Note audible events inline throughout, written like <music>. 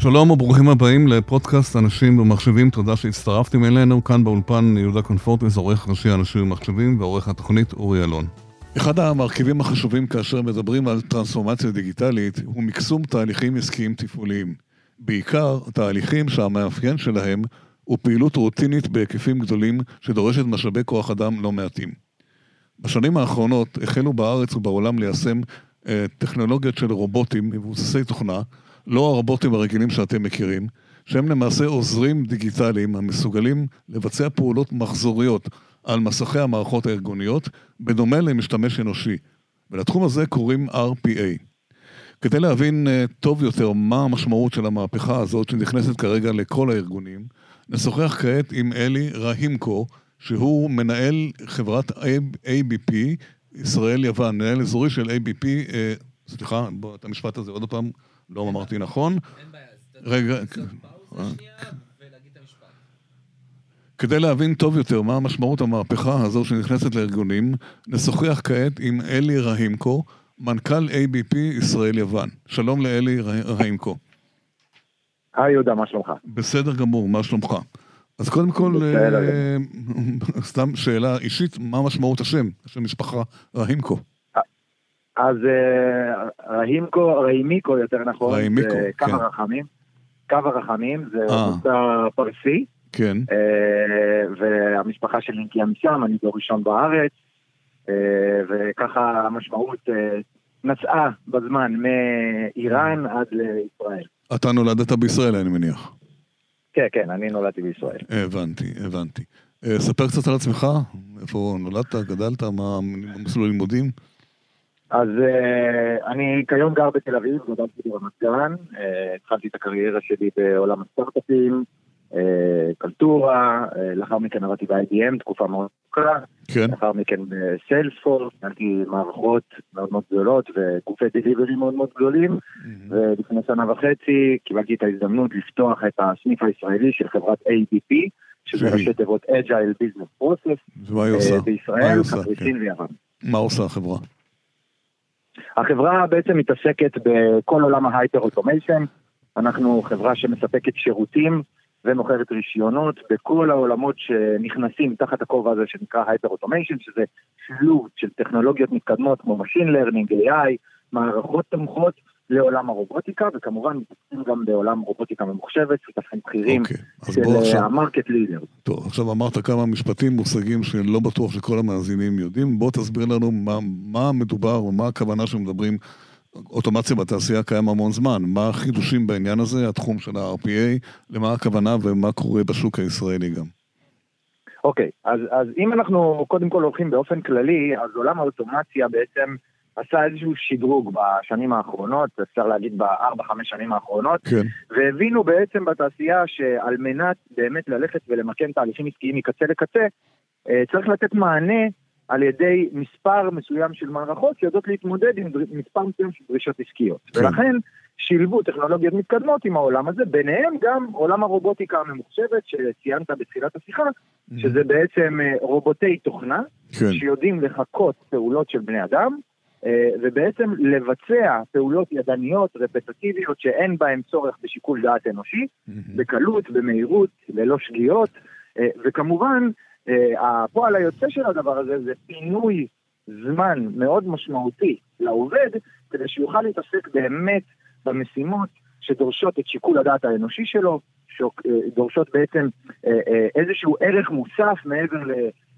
שלום וברוכים הבאים לפודקאסט אנשים ומחשבים, תודה שהצטרפתם אלינו. כאן באולפן יהודה קונפורטס, עורך ראשי אנשים ומחשבים ועורך התוכנית אורי אלון. אחד המרכיבים החשובים כאשר מדברים על טרנספורמציה דיגיטלית הוא מקסום תהליכים עסקיים תפעוליים. בעיקר תהליכים שהמאפיין שלהם הוא פעילות רוטינית בהיקפים גדולים שדורשת משאבי כוח אדם לא מעטים. בשנים האחרונות החלו בארץ ובעולם ליישם אה, טכנולוגיות של רובוטים מבוססי תוכנה, לא הרובוטים הרגילים שאתם מכירים, שהם למעשה עוזרים דיגיטליים המסוגלים לבצע פעולות מחזוריות על מסכי המערכות הארגוניות, בדומה למשתמש אנושי. ולתחום הזה קוראים RPA. כדי להבין uh, טוב יותר מה המשמעות של המהפכה הזאת שנכנסת כרגע לכל הארגונים, נשוחח כעת עם אלי רהימקו, שהוא מנהל חברת ABP, ישראל-יוון, מנהל אזורי של ABP, אה, סליחה, את המשפט הזה עוד פעם, לא אמרתי נכון. אין בעיה, אז רגע, פאוזה שנייה. כדי להבין טוב יותר מה המשמעות המהפכה הזו שנכנסת לארגונים, נשוחח כעת עם אלי רהימקו, מנכ"ל ABP ישראל-יוון. שלום לאלי רהימקו. היי יהודה, מה שלומך? בסדר גמור, מה שלומך? אז קודם כל, אה, <laughs> סתם שאלה אישית, מה משמעות השם, השם משפחה רהימקו? אז אה, רהימקו, רהימיקו יותר נכון, רהימיקו, זה קו כן. הרחמים. קו הרחמים זה אה. מוצא פרסי. כן. והמשפחה שלי הגיעה משם, אני דור ראשון בארץ. אה, וככה המשמעות אה, נסעה בזמן מאיראן עד לישראל. אתה נולדת בישראל, אני מניח. כן, כן, אני נולדתי בישראל. הבנתי, הבנתי. אה, ספר קצת על עצמך, איפה נולדת, גדלת, מה מסלול הלימודים? אז אני כיום גר בתל אביב, גדלתי ברמת גן, התחלתי את הקריירה שלי בעולם הסטארט-אפים, קלטורה, לאחר מכן עבדתי ב-IBM, תקופה מאוד ארוכה. כן. לאחר מכן בסיילספורס, ניהלתי מערכות מאוד מאוד גדולות וגופי delivery מאוד מאוד גדולים, mm-hmm. ולפני שנה וחצי קיבלתי את ההזדמנות לפתוח את הסניף הישראלי של חברת ABP, שזה ראשי תיבות Agile Business Process, ומה היא עושה? בישראל, קפריסין כן. ויוון. מה עושה החברה? החברה בעצם מתעסקת בכל עולם ה hyper automation, אנחנו חברה שמספקת שירותים ומוכרת רישיונות בכל העולמות שנכנסים תחת הכובע הזה שנקרא hyper automation, שזה שילוב של טכנולוגיות מתקדמות כמו Machine Learning, AI, מערכות תומכות לעולם הרובוטיקה, וכמובן מתעסקים גם בעולם רובוטיקה ממוחשבת, שותפים בכירים okay, אוקיי, של המרקט לידר. טוב, עכשיו אמרת כמה משפטים, מושגים שלא בטוח שכל המאזינים יודעים, בוא תסביר לנו מה, מה מדובר ומה הכוונה שמדברים אוטומציה בתעשייה קיים המון זמן. מה החידושים בעניין הזה, התחום של ה-RPA, למה הכוונה ומה קורה בשוק הישראלי גם? אוקיי, okay, אז, אז אם אנחנו קודם כל הולכים באופן כללי, אז עולם האוטומציה בעצם עשה איזשהו שדרוג בשנים האחרונות, אפשר להגיד בארבע, חמש שנים האחרונות, כן. והבינו בעצם בתעשייה שעל מנת באמת ללכת ולמקם תהליכים עסקיים מקצה לקצה, אה, צריך לתת מענה על ידי מספר מסוים של מערכות שיודעות להתמודד עם מספר מסוים של דרישות עסקיות. כן. ולכן שילבו טכנולוגיות מתקדמות עם העולם הזה, ביניהם גם עולם הרובוטיקה הממוחשבת שציינת בתחילת השיחה, mm-hmm. שזה בעצם אה, רובוטי תוכנה, כן. שיודעים לחקות פעולות של בני אדם, ובעצם לבצע פעולות ידניות, רפטטיביות, שאין בהן צורך בשיקול דעת אנושי. בקלות, במהירות, ללא שגיאות, אה, וכמובן, אה, הפועל היוצא של הדבר הזה זה פינוי זמן מאוד משמעותי לעובד, כדי שיוכל להתעסק באמת במשימות שדורשות את שיקול הדעת האנושי שלו, שדורשות אה, בעצם אה, איזשהו ערך מוסף מעבר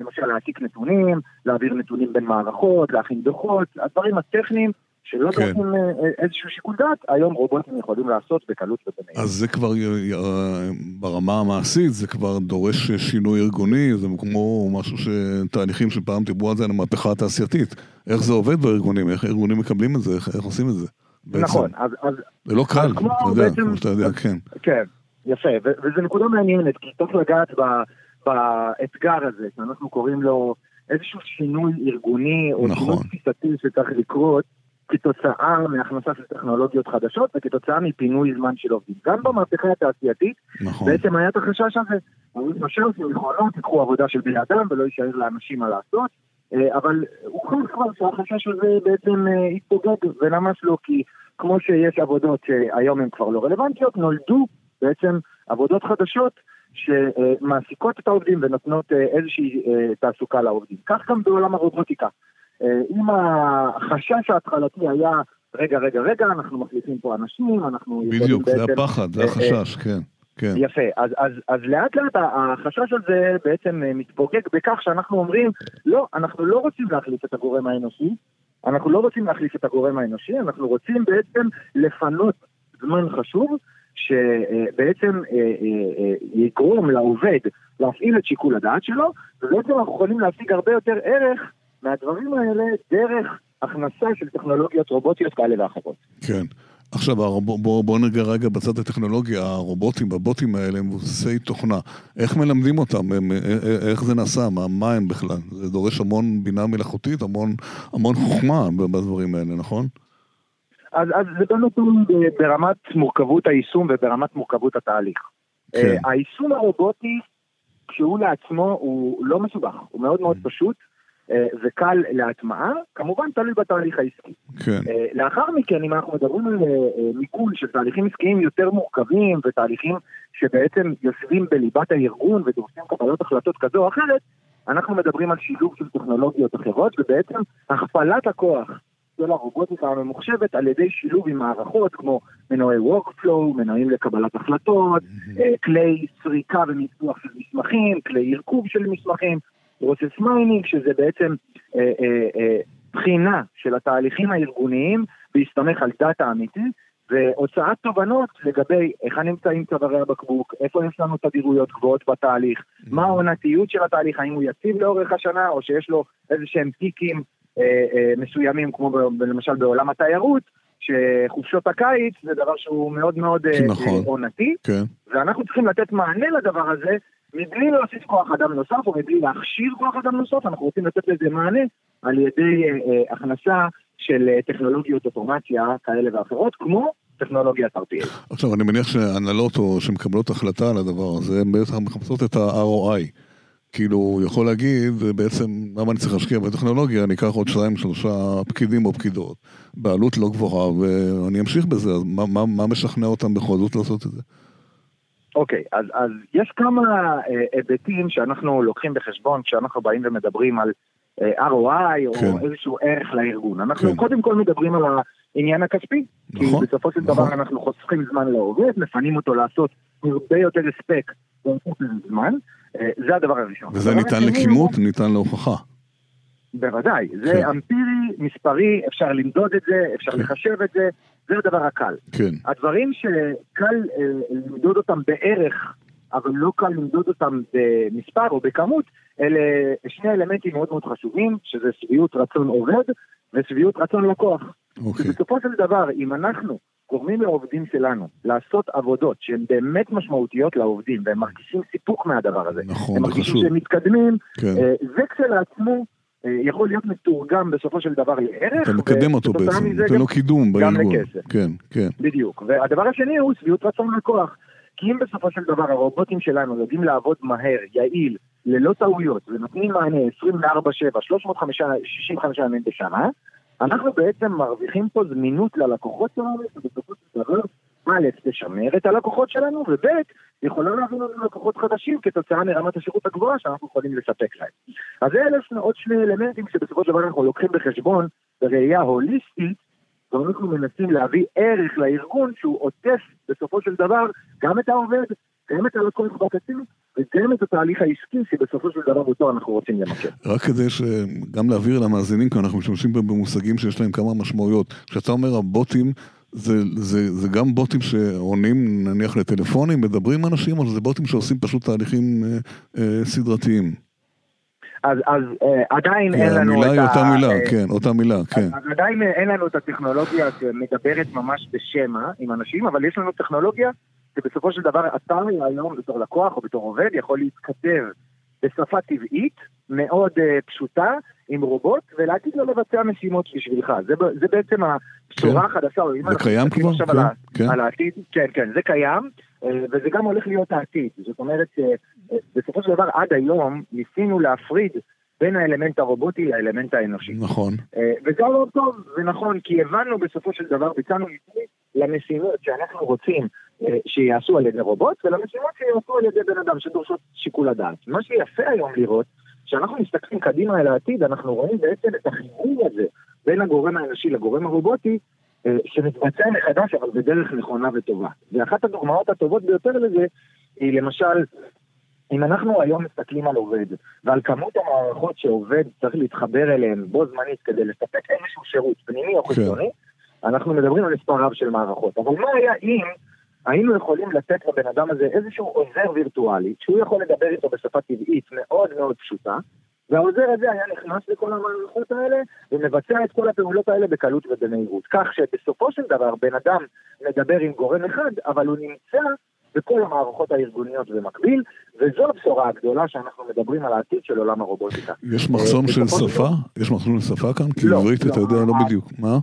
למשל להעתיק נתונים, להעביר נתונים בין מערכות, להכין דוחות, הדברים הטכניים שלא כן. דורשים אה, אה, איזשהו שיקול דעת, היום רובוטים יכולים לעשות בקלות ובמהירות. אז זה כבר אה, ברמה המעשית, זה כבר דורש שינוי ארגוני, זה כמו משהו שתהליכים שפעם דיברו על זה, על המהפכה התעשייתית. איך זה עובד בארגונים, איך ארגונים מקבלים את זה, איך, איך עושים את זה. בעצם. נכון, אז... אז זה לא קל, אתה יודע, בעצם, כמו שאתה יודע, כן. כן, יפה, וזו נקודה מעניינת, כי צריך לגעת באתגר הזה, שאנחנו קוראים לו איזשהו שינוי ארגוני, או נכון. שינוי תפיסתי שצריך לקרות. כתוצאה מהכנסה של טכנולוגיות חדשות וכתוצאה מפינוי זמן של עובדים. גם במהפכה התעשייתית, נכון. בעצם היה את החשש הזה, למשל שיכולות, ייקחו עבודה של בני אדם ולא יישאר לאנשים מה לעשות, אבל הוכח כבר שהחשש הזה בעצם התפוגג, וממש לא, כי כמו שיש עבודות שהיום הן כבר לא רלוונטיות, נולדו בעצם עבודות חדשות שמעסיקות את העובדים ונותנות איזושהי תעסוקה לעובדים. כך גם בעולם הרובוטיקה. אם החשש ההתחלתי היה רגע, רגע, רגע, אנחנו מחליפים פה אנשים, אנחנו... בדיוק, זה בעצם, הפחד, זה החשש, כן. כן. יפה, אז, אז, אז לאט לאט החשש הזה בעצם מתפוגג בכך שאנחנו אומרים, לא, אנחנו לא רוצים להחליף את הגורם האנושי, אנחנו לא רוצים להחליף את הגורם האנושי, אנחנו רוצים בעצם לפנות זמן חשוב, שבעצם אה, אה, אה, יגרום לעובד להפעיל את שיקול הדעת שלו, ובעצם אנחנו יכולים להשיג הרבה יותר ערך מהדברים האלה דרך הכנסה של טכנולוגיות רובוטיות כאלה ואחרות. כן. עכשיו, בואו בוא, נגע רגע בצד הטכנולוגי, הרובוטים, הבוטים האלה הם מבוססי תוכנה. איך מלמדים אותם? הם, איך זה נעשה? מה, מה הם בכלל? זה דורש המון בינה מלאכותית, המון, המון חוכמה בדברים האלה, נכון? אז, אז זה לא נתון ברמת מורכבות היישום וברמת מורכבות התהליך. כן. Uh, היישום הרובוטי, כשהוא לעצמו, הוא לא מסובך, הוא מאוד מאוד mm. פשוט. וקל אה, להטמעה, כמובן תלוי בתהליך העסקי. כן. אה, לאחר מכן, אם אנחנו מדברים על אה, מיקול של תהליכים עסקיים יותר מורכבים ותהליכים שבעצם יושבים בליבת הארגון ודורשים קבלות החלטות כזו או אחרת, אנחנו מדברים על שילוב של טכנולוגיות אחרות ובעצם הכפלת הכוח של הרובוטיקה הממוחשבת על ידי שילוב עם מערכות כמו מנועי Workflow, מנועים לקבלת החלטות, כלי סריקה ומיצוי של מסמכים, כלי ארכוב של מסמכים. process mining, שזה בעצם אה, אה, אה, בחינה של התהליכים הארגוניים בהסתמך על דאטה אמיתי, והוצאת תובנות לגבי היכן נמצאים צווארי הבקבוק, איפה יש לנו תדירויות גבוהות בתהליך. מה העונתיות של התהליך, האם הוא יציב לאורך השנה, או שיש לו איזה שהם פיקים אה, אה, מסוימים, כמו ב, למשל בעולם התיירות, שחופשות הקיץ זה דבר שהוא מאוד מאוד אה, נכון. עונתי, כן. ואנחנו צריכים לתת מענה לדבר הזה מבלי להוסיף כוח אדם נוסף או מבלי להכשיר כוח אדם נוסף, אנחנו רוצים לתת לזה מענה על ידי אה, אה, הכנסה של אה, טכנולוגיות אוטומציה כאלה ואחרות, כמו טכנולוגיית RPA. עכשיו, אני מניח שהנהלות או שמקבלות החלטה על הדבר הזה, הן בטח מחפשות את ה-ROI. כאילו, יכול להגיד, בעצם, למה אני צריך להשקיע בטכנולוגיה, אני אקח עוד שניים, שלושה פקידים או פקידות, בעלות לא גבוהה, ואני אמשיך בזה, אז מה, מה, מה משכנע אותם בכל זאת לעשות את זה? אוקיי, אז, אז יש כמה אה, היבטים שאנחנו לוקחים בחשבון כשאנחנו באים ומדברים על אה, ROI כן. או איזשהו ערך לארגון. אנחנו כן. קודם כל מדברים על העניין הכספי, נכון, כי בסופו של נכון. דבר אנחנו חוסכים זמן לעובד, מפנים אותו לעשות הרבה יותר הספק זמן, אה, זה הדבר הראשון. וזה ניתן לכימות, ניתן להוכחה. בוודאי, זה כן. אמפירי, מספרי, אפשר למדוד את זה, אפשר כן. לחשב את זה, זה הדבר הקל. כן. הדברים שקל אה, למדוד אותם בערך, אבל לא קל למדוד אותם במספר או בכמות, אלה שני אלמנטים מאוד מאוד חשובים, שזה שביעות רצון עובד ושביעות רצון לקוח. אוקיי. ובסופו של דבר, אם אנחנו גורמים לעובדים שלנו לעשות עבודות שהן באמת משמעותיות לעובדים, והם מרגישים סיפוק מהדבר הזה, נכון, הם מרגישים שהם מתקדמים, כן. אה, זה כשלעצמו אה, יכול להיות מתורגם בסופו של דבר לערך. אתה מקדם אותו בעצם, נותן לו קידום בארגון. גם לכסף. כן, כן. בדיוק. והדבר השני הוא שביעות רצון לקוח. כי אם בסופו של דבר הרובוטים שלנו יודעים לעבוד מהר, יעיל, ללא טעויות, ונותנים מענה 24/7, 365 ימים בשנה, אנחנו בעצם מרוויחים פה זמינות ללקוחות שלנו, שבסופו של דבר א', תשמר את הלקוחות שלנו, וב', יכולה להביא לנו לקוחות חדשים כתוצאה מרמת השירות הגבוהה שאנחנו יכולים לספק להם. אז אלה עוד שני אלמנטים שבסופו של דבר אנחנו לוקחים בחשבון בראייה הוליסטית, ואנחנו מנסים להביא ערך לארגון שהוא עוטף בסופו של דבר גם את העובד, גם את הלקוח בקצין, וגם את התהליך העסקי שבסופו של דבר אותו אנחנו רוצים למקד. רק כדי שגם להעביר למאזינים כאן, אנחנו משתמשים פה במושגים שיש להם כמה משמעויות. כשאתה אומר הבוטים, זה, זה, זה גם בוטים שעונים נניח לטלפונים, מדברים עם אנשים, או זה בוטים שעושים פשוט תהליכים אה, אה, סדרתיים? אז, אז אה, עדיין אין לנו את ה... המילה היא אותה מילה, אה, כן, אותה מילה, כן. אז, אז עדיין אין לנו את הטכנולוגיה שמדברת ממש בשמע עם אנשים, אבל יש לנו טכנולוגיה שבסופו של דבר אתה היום בתור לקוח או בתור עובד יכול להתכתב בשפה טבעית, מאוד uh, פשוטה, עם רובוט, ולהגיד לו לבצע משימות בשבילך. זה, זה בעצם הבשורה כן. החדשה. זה קיים כבר? כן, על, כן. על העתיד, כן, כן, זה קיים, uh, וזה גם הולך להיות העתיד. זאת אומרת, uh, בסופו של דבר עד היום ניסינו להפריד בין האלמנט הרובוטי לאלמנט האנושי. נכון. וזה לא טוב ונכון, כי הבנו בסופו של דבר, ביצענו מיפוי למשימות שאנחנו רוצים שיעשו על ידי רובוט, ולמשימות שיעשו על ידי בן אדם שדורשות שיקול הדעת. מה שיפה היום לראות, כשאנחנו מסתכלים קדימה אל העתיד, אנחנו רואים בעצם את החיבור הזה בין הגורם האנושי לגורם הרובוטי, שמתבצע מחדש, אבל בדרך נכונה וטובה. ואחת הדוגמאות הטובות ביותר לזה, היא למשל, אם אנחנו היום מסתכלים על עובד, ועל כמות המערכות שעובד צריך להתחבר אליהן בו זמנית כדי לספק איזשהו שירות פנימי או חיצוני, אנחנו מדברים על מספר רב של מערכות. אבל מה היה אם היינו יכולים לתת לבן אדם הזה איזשהו עוזר וירטואלי, שהוא יכול לדבר איתו בשפה טבעית מאוד מאוד פשוטה, והעוזר הזה היה נכנס לכל המערכות האלה ומבצע את כל הפעולות האלה בקלות ובמהירות. כך שבסופו של דבר בן אדם מדבר עם גורם אחד, אבל הוא נמצא בכל המערכות הארגוניות במקביל, וזו הבשורה הגדולה שאנחנו מדברים על העתיד של עולם הרובוטיקה. יש מחסום של שפה? יש מחסום של שפה כאן? כי לא, עברית אתה יודע לא בדיוק. מה?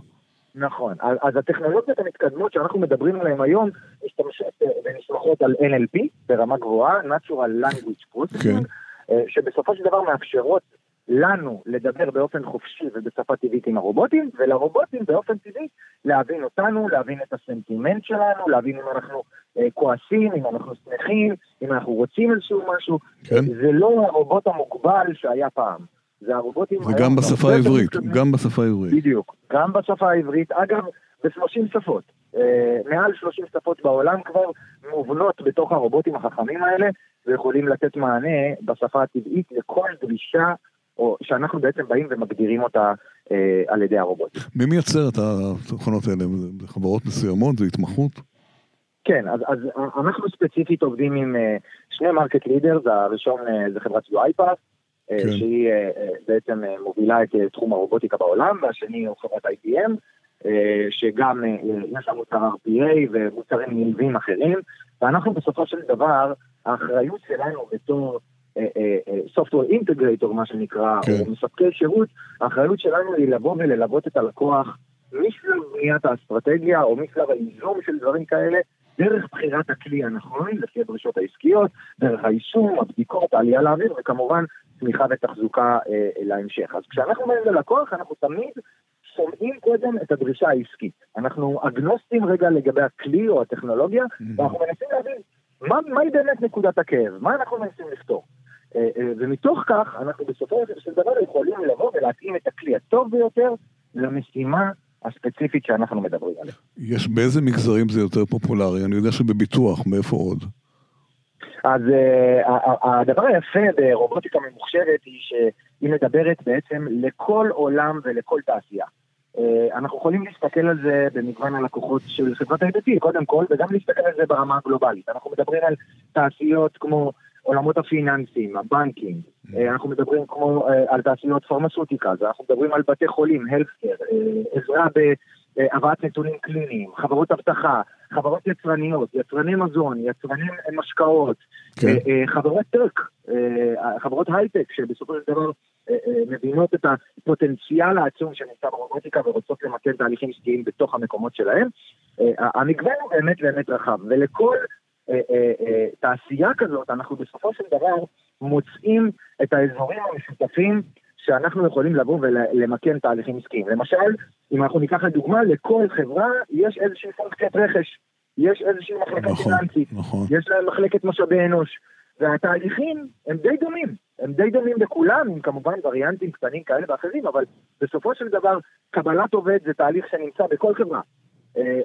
נכון, אז הטכנולוגיות המתקדמות שאנחנו מדברים עליהן היום משתמשות ונסמכות על NLP ברמה גבוהה, Natural Language Processing, כן. שבסופו של דבר מאפשרות לנו לדבר באופן חופשי ובשפה טבעית עם הרובוטים, ולרובוטים באופן טבעי להבין אותנו, להבין את הסנטימנט שלנו, להבין אם אנחנו אה, כועסים, אם אנחנו שמחים, אם אנחנו רוצים איזשהו משהו. כן. זה לא הרובוט המוגבל שהיה פעם. זה הרובוטים... וגם בשפה העברית, גם בשפה העברית. בדיוק, גם בשפה העברית. אגב, ב-30 שפות. אה, מעל 30 שפות בעולם כבר מובנות בתוך הרובוטים החכמים האלה, ויכולים לתת מענה בשפה הטבעית לכל דרישה או שאנחנו בעצם באים ומגדירים אותה אה, על ידי הרובוטים. מי מייצר את התוכנות האלה? זה חברות מסוימות? זה התמחות? כן, אז, אז אנחנו ספציפית עובדים עם אה, שני market leaders, הראשון אה, זה חברת UiPath, אה, כן. שהיא אה, אה, בעצם אה, מובילה את אה, תחום הרובוטיקה בעולם, והשני הוא חברת IBM, אה, שגם אה, יש לה מוצר RPA ומוצרים נלווים אחרים, ואנחנו בסופו של דבר, האחריות שלנו בתור אה, אינטגרייטור, מה שנקרא, כן. או מספקי שירות, האחריות שלנו היא לבוא וללוות את הלקוח משלב בניית האסטרטגיה, או משלב האיזום של דברים כאלה, דרך בחירת הכלי הנכון, לפי הדרישות העסקיות, דרך היישום, הבדיקות, העלייה לאוויר, וכמובן תמיכה ותחזוקה אה, להמשך. אז כשאנחנו באים ללקוח, אנחנו תמיד שומעים קודם את הדרישה העסקית. אנחנו אגנוסטים רגע לגבי הכלי או הטכנולוגיה, mm-hmm. ואנחנו מנסים להבין מה, מהי באמת נקודת הכאב, מה אנחנו מנסים לפתור. אה, אה, ומתוך כך אנחנו בסופו של דבר יכולים לבוא ולהתאים את הכלי הטוב ביותר למשימה הספציפית שאנחנו מדברים עליה. יש באיזה מגזרים זה יותר פופולרי? אני יודע שבביטוח, מאיפה עוד? אז uh, הדבר היפה ברובוטיקה ממוחשבת היא שהיא מדברת בעצם לכל עולם ולכל תעשייה. Uh, אנחנו יכולים להסתכל על זה במגוון הלקוחות של חברת ה-IDT, קודם כל, וגם להסתכל על זה ברמה הגלובלית. אנחנו מדברים על תעשיות כמו עולמות הפיננסים, הבנקים. אה, אנחנו מדברים כמו אה, על תעשיות פרמסוטיקה, אנחנו מדברים על בתי חולים, הלפקר, עזרה בהבאת נתונים קליניים, חברות אבטחה, חברות יצרניות, יצרני מזון, יצרני משקאות, כן. חברות טק, חברות הייטק, שבסופו של דבר מבינות את הפוטנציאל העצום שנמצא ברובוטיקה ורוצות למקד תהליכים עסקיים בתוך המקומות שלהם. המגוון הוא באמת באמת רחב, ולכל אה, אה, אה, תעשייה כזאת, אנחנו בסופו של דבר מוצאים את האזורים המשותפים שאנחנו יכולים לבוא ולמקם תהליכים עסקיים. למשל, אם אנחנו ניקח לדוגמה, לכל חברה יש איזושהי פונקציית רכש, יש איזושהי מחלקה נכון, פיננסית, נכון. יש להם מחלקת משאבי אנוש, והתהליכים הם די דומים, הם די דומים בכולם, עם כמובן וריאנטים קטנים כאלה ואחרים, אבל בסופו של דבר קבלת עובד זה תהליך שנמצא בכל חברה.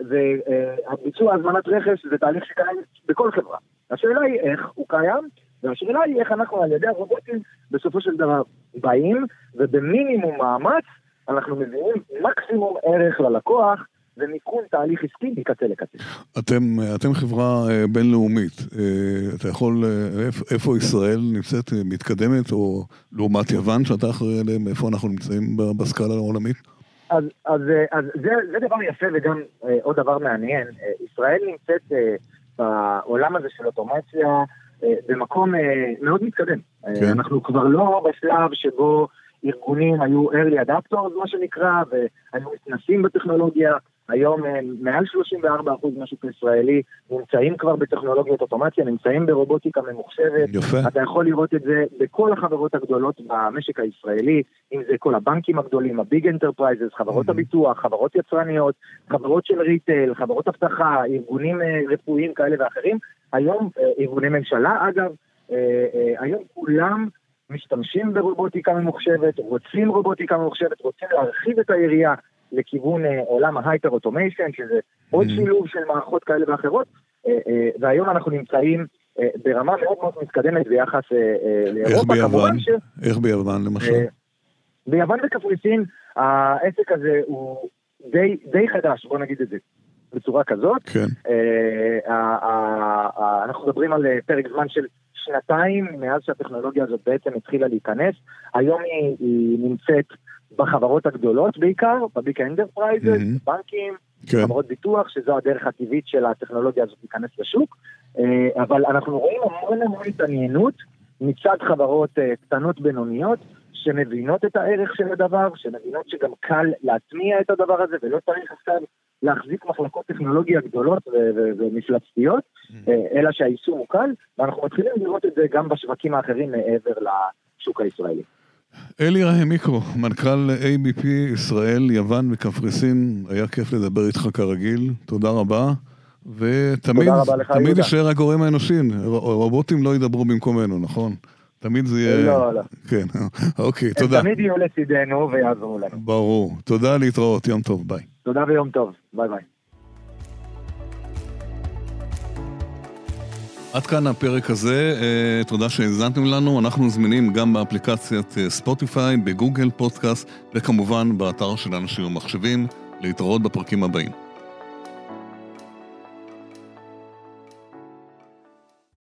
וביצוע הזמנת רכש זה תהליך שקיים בכל חברה. השאלה היא איך הוא קיים, והשאלה היא איך אנחנו על ידי הרובוטים בסופו של דבר באים, ובמינימום מאמץ אנחנו מביאים מקסימום ערך ללקוח. ומיקום תהליך עסקי מקצה לקצה. אתם, אתם חברה אה, בינלאומית, אה, אתה יכול, אה, איפה ישראל נמצאת מתקדמת, או לעומת יוון שאתה אחראי עליהם, איפה אנחנו נמצאים בסקאלה העולמית? אז, אז, אז זה, זה דבר יפה וגם אה, עוד דבר מעניין. אה, ישראל נמצאת אה, בעולם הזה של אוטומציה במקום אה, מאוד מתקדם. אה, כן. אנחנו כבר לא בשלב שבו ארגונים היו early adapters, מה שנקרא, והיו מתנסים בטכנולוגיה, היום אה, מעל 34% מהשוק הישראלי נמצאים כבר בטכנולוגיות אוטומציה, נמצאים ברובוטיקה ממוחשבת. יפה. אתה יכול לראות את זה בכל החברות הגדולות במשק הישראלי, אם זה כל הבנקים הגדולים, ה big enterprises, חברות mm-hmm. הביטוח, חברות יצרניות, חברות של retail, חברות אבטחה, ארגונים אה, רפואיים כאלה ואחרים. היום, ארגוני ממשלה אגב, היום כולם משתמשים ברובוטיקה ממוחשבת, רוצים רובוטיקה ממוחשבת, רוצים להרחיב את היריעה לכיוון אה, עולם ה hyper automation, שזה עוד mm-hmm. שילוב של מערכות כאלה ואחרות, אה, אה, והיום אנחנו נמצאים ברמה מאוד מאוד מתקדמת ביחס לאירופה. איך ביוון? ש... איך ביוון למשל? ביוון וקפריסין העסק הזה הוא די, די חדש, בוא נגיד את זה. בצורה כזאת. כן. אה, אה, אה, אנחנו מדברים על פרק זמן של שנתיים מאז שהטכנולוגיה הזאת בעצם התחילה להיכנס. היום היא, היא נמצאת בחברות הגדולות בעיקר, ב big enterprises, mm-hmm. בנקים, כן. חברות ביטוח, שזו הדרך הטבעית של הטכנולוגיה הזאת להיכנס לשוק. אה, אבל אנחנו רואים המון המון התעניינות מצד חברות אה, קטנות בינוניות. שמבינות את הערך של הדבר, שמבינות שגם קל להטמיע את הדבר הזה ולא צריך עכשיו להחזיק מחלקות טכנולוגיה גדולות ומפלצתיות, mm-hmm. אלא שהיישום הוא קל, ואנחנו מתחילים לראות את זה גם בשווקים האחרים מעבר לשוק הישראלי. אלי ראם מיקרו, מנכ"ל ABP ישראל, יוון וקפריסין, היה כיף לדבר איתך כרגיל, תודה רבה. ותמיד יישאר הגורם האנושי, רובוטים לא ידברו במקומנו, נכון? תמיד זה יהיה... לא, לא. כן, <laughs> אוקיי, תודה. הם תמיד יהיו לצידנו ויעזרו לנו. ברור. תודה, להתראות, יום טוב, ביי. תודה ויום טוב, ביי ביי. עד כאן הפרק הזה, אה, תודה שהאזנתם לנו, אנחנו זמינים גם באפליקציית אה, ספוטיפיי, בגוגל פודקאסט וכמובן באתר של אנשים ומחשבים, להתראות בפרקים הבאים.